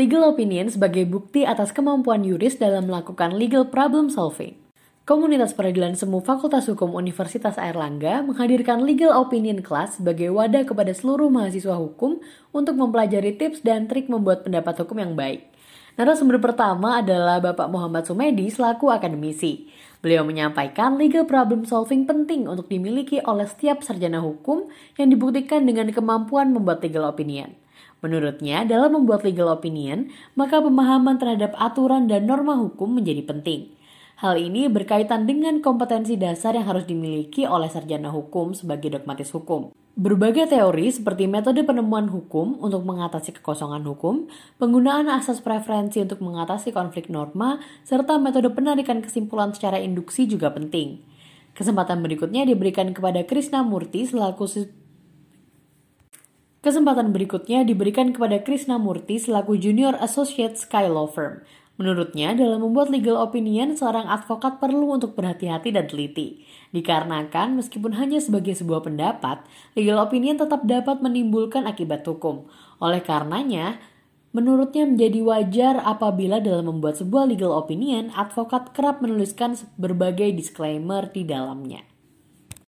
Legal opinion sebagai bukti atas kemampuan yuris dalam melakukan legal problem solving. Komunitas Peradilan Semu Fakultas Hukum Universitas Airlangga menghadirkan Legal Opinion Class sebagai wadah kepada seluruh mahasiswa hukum untuk mempelajari tips dan trik membuat pendapat hukum yang baik. Narasumber pertama adalah Bapak Muhammad Sumedi selaku akademisi. Beliau menyampaikan legal problem solving penting untuk dimiliki oleh setiap sarjana hukum yang dibuktikan dengan kemampuan membuat legal opinion. Menurutnya, dalam membuat legal opinion, maka pemahaman terhadap aturan dan norma hukum menjadi penting. Hal ini berkaitan dengan kompetensi dasar yang harus dimiliki oleh sarjana hukum sebagai dogmatis hukum. Berbagai teori seperti metode penemuan hukum untuk mengatasi kekosongan hukum, penggunaan asas preferensi untuk mengatasi konflik norma, serta metode penarikan kesimpulan secara induksi juga penting. Kesempatan berikutnya diberikan kepada Krishna Murti selaku Kesempatan berikutnya diberikan kepada Krishna Murti selaku Junior Associate Sky Law Firm. Menurutnya, dalam membuat legal opinion, seorang advokat perlu untuk berhati-hati dan teliti. Dikarenakan, meskipun hanya sebagai sebuah pendapat, legal opinion tetap dapat menimbulkan akibat hukum. Oleh karenanya, menurutnya menjadi wajar apabila dalam membuat sebuah legal opinion, advokat kerap menuliskan berbagai disclaimer di dalamnya.